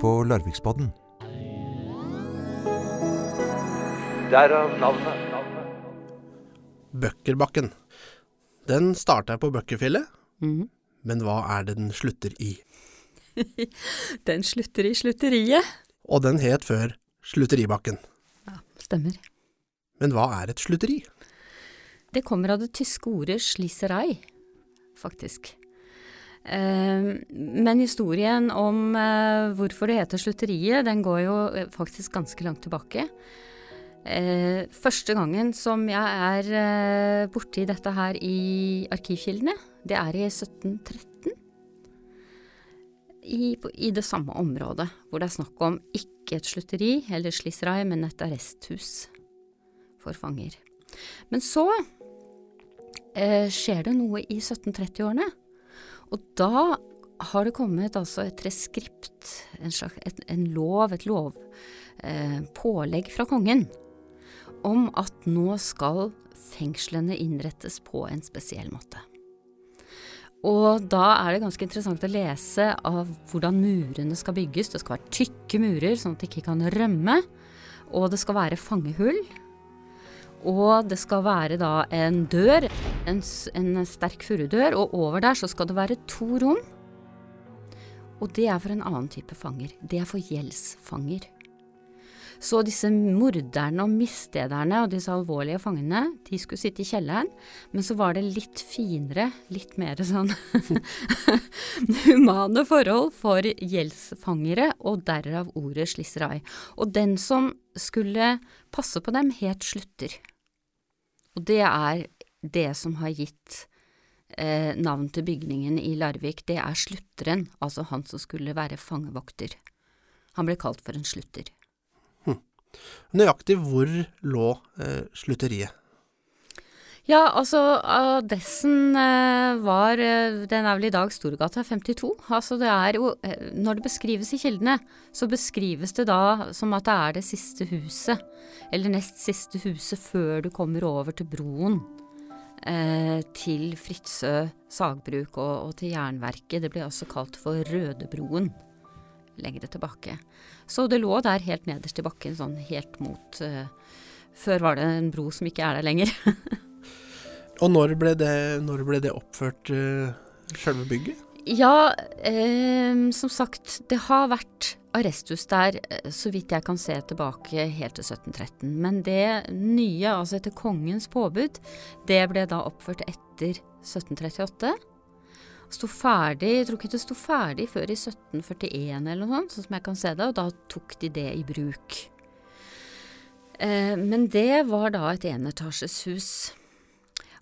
på Larviksbodden. Derav navnet. Bøkkerbakken. Den starter på Bøkkerfjellet, Mhm. men hva er det den slutter i? Den slutter i slutteriet. Og den het før Slutteribakken. Stemmer. Men hva er et slutteri? Det kommer av det tyske ordet 'sliserei', faktisk. Eh, men historien om eh, hvorfor det heter slutteriet, den går jo eh, faktisk ganske langt tilbake. Første gangen som jeg er borti dette her i arkivkildene, det er i 1713. I, I det samme området, hvor det er snakk om ikke et slutteri eller slisserai, men et arresthus for fanger. Men så eh, skjer det noe i 1730-årene, og da har det kommet altså et reskript, en, slags, et, en lov, et lovpålegg eh, fra kongen, om at nå skal fengslene innrettes på en spesiell måte. Og da er det ganske interessant å lese av hvordan murene skal bygges. Det skal være tykke murer, sånn at de ikke kan rømme. Og det skal være fangehull. Og det skal være da en dør, en, en sterk furudør, og over der så skal det være to rom. Og det er for en annen type fanger. Det er for gjeldsfanger. Så disse morderne og misstederne og disse alvorlige fangene, de skulle sitte i kjelleren, men så var det litt finere, litt mer sånn humane forhold for gjeldsfangere, og derav ordet slisserai. Og den som skulle passe på dem, het slutter. Og det er det som har gitt eh, navn til bygningen i Larvik. Det er slutteren, altså han som skulle være fangevokter. Han ble kalt for en slutter. Nøyaktig hvor lå eh, slutteriet? Ja, altså adressen eh, var eh, Den er vel i dag Storgata 52. Altså det er jo eh, Når det beskrives i kildene, så beskrives det da som at det er det siste huset. Eller nest siste huset før du kommer over til broen. Eh, til Fritzøe sagbruk og, og til jernverket. Det ble også kalt for Rødebroen lengre tilbake. Så det lå der helt nederst i bakken, sånn helt mot uh, Før var det en bro som ikke er der lenger. Og når ble det, når ble det oppført, uh, sjølve bygget? Ja, eh, som sagt, det har vært arresthus der, eh, så vidt jeg kan se tilbake helt til 1713. Men det nye, altså etter kongens påbud, det ble da oppført etter 1738. Sto ferdig, jeg tror ikke det sto ferdig før i 1741 eller noe sånt, sånn som jeg kan se det, og da tok de det i bruk. Eh, men det var da et enetasjes hus.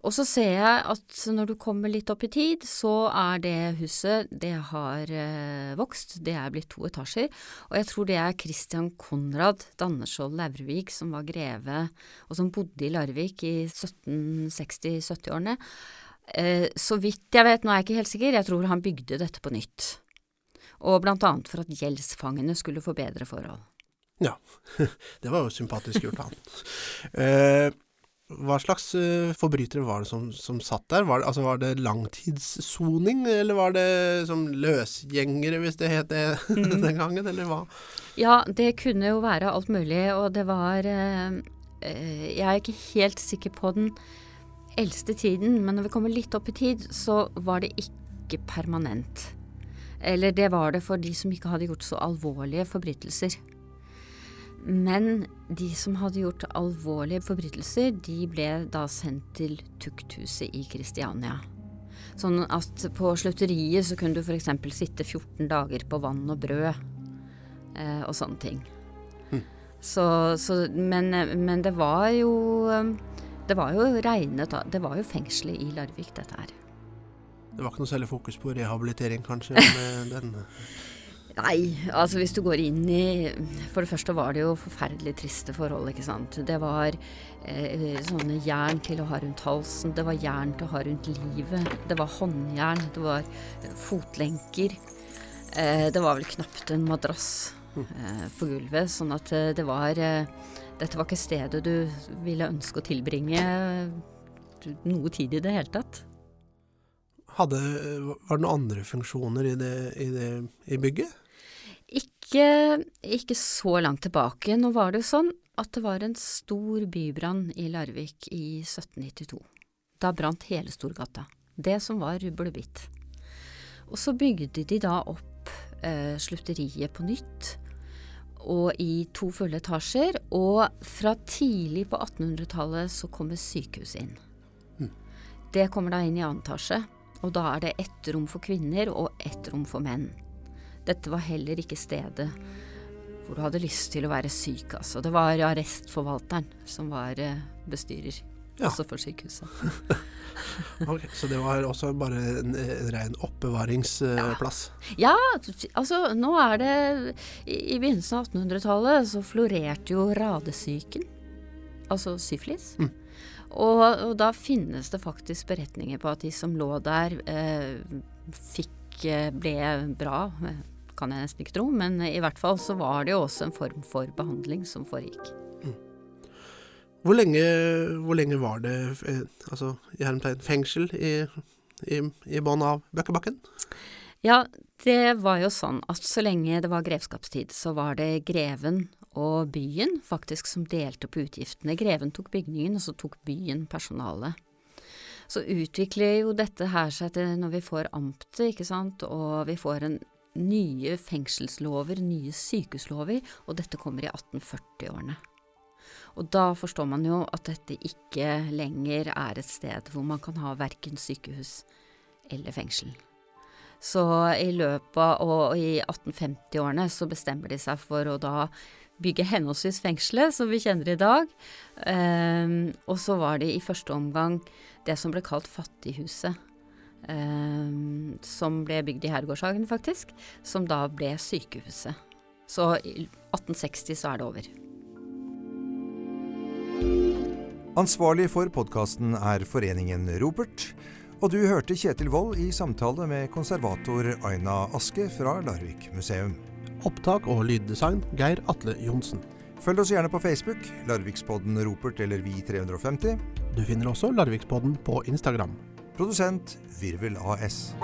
Og så ser jeg at når du kommer litt opp i tid, så er det huset, det har eh, vokst, det er blitt to etasjer. Og jeg tror det er Christian Konrad Danneskjold Laurvik som var greve, og som bodde i Larvik i 1760-70-årene. Eh, så vidt jeg vet, nå er jeg ikke helt sikker, jeg tror han bygde dette på nytt. Og blant annet for at gjeldsfangene skulle få bedre forhold. Ja, det var jo sympatisk gjort av han. Hva slags eh, forbrytere var det som, som satt der? Var det, altså, var det langtidssoning, eller var det som løsgjengere, hvis det het det den gangen, eller hva? Ja, det kunne jo være alt mulig, og det var eh, eh, Jeg er ikke helt sikker på den eldste tiden, men når vi kommer litt opp i tid, så var det ikke permanent. Eller det var det for de som ikke hadde gjort så alvorlige forbrytelser. Men de som hadde gjort alvorlige forbrytelser, de ble da sendt til tukthuset i Kristiania. Sånn at på slutteriet så kunne du f.eks. sitte 14 dager på vann og brød eh, og sånne ting. Så, så men, men det var jo Det var jo regnet Det var jo fengselet i Larvik, dette her. Det var ikke noe særlig fokus på rehabilitering, kanskje, med den. Nei, altså hvis du går inn i For det første var det jo forferdelig triste forhold, ikke sant. Det var eh, sånne jern til å ha rundt halsen, det var jern til å ha rundt livet, det var håndjern, det var fotlenker. Eh, det var vel knapt en madrass eh, på gulvet, sånn at eh, det var eh, Dette var ikke stedet du ville ønske å tilbringe eh, noe tid i det hele tatt. Hadde, var det noen andre funksjoner i, det, i, det, i bygget? Ikke, ikke så langt tilbake. Nå var det jo sånn at det var en stor bybrann i Larvik i 1792. Da brant hele Storgata. Det som var rubbel og så bygde de da opp eh, slutteriet på nytt, og i to fulle etasjer. Og fra tidlig på 1800-tallet så kommer sykehuset inn. Det kommer da inn i annen etasje, og da er det ett rom for kvinner og ett rom for menn. Dette var heller ikke stedet hvor du hadde lyst til å være syk, altså. Det var arrestforvalteren som var eh, bestyrer, Ja. også for sykehuset. okay, Så det var også bare en, en ren oppbevaringsplass? Ja, altså nå er det I i begynnelsen av 1800-tallet så florerte jo radesyken, altså syflis. Mm. Og, og da finnes det faktisk beretninger på at de som lå der, eh, fikk eh, ble bra. Kan jeg nesten ikke tro, men i hvert fall så var det jo også en form for behandling som foregikk. Hvor, lenge, hvor lenge var det eh, altså, i hermetegn fengsel i, i, i bånn av Bøkkebakken? Ja, det var jo sånn at så lenge det var grevskapstid, så var det greven og byen faktisk som delte på utgiftene. Greven tok bygningen, og så tok byen personalet. Så utvikler jo dette her seg til når vi får amtet, ikke sant, og vi får en nye fengselslover, nye sykehuslover, og dette kommer i 1840-årene. Og da forstår man jo at dette ikke lenger er et sted hvor man kan ha verken sykehus eller fengsel. Så i løpet av og i 1850-årene så bestemmer de seg for å da bygge henholdsvis fengselet, som vi kjenner i dag, ehm, og så var det i første omgang det som ble kalt Fattighuset. Ehm, som ble bygd i Herregårdshagen, faktisk, som da ble sykehuset. Så i 1860 så er det over. Ansvarlig for podkasten er Foreningen Ropert. Og du hørte Kjetil Wold i samtale med konservator Aina Aske fra Larvik museum. Opptak og lyddesign Geir Atle Johnsen. Følg oss gjerne på Facebook, Larvikspodden Ropert eller Vi350. Du finner også Larvikspodden på Instagram. Produsent Virvel AS.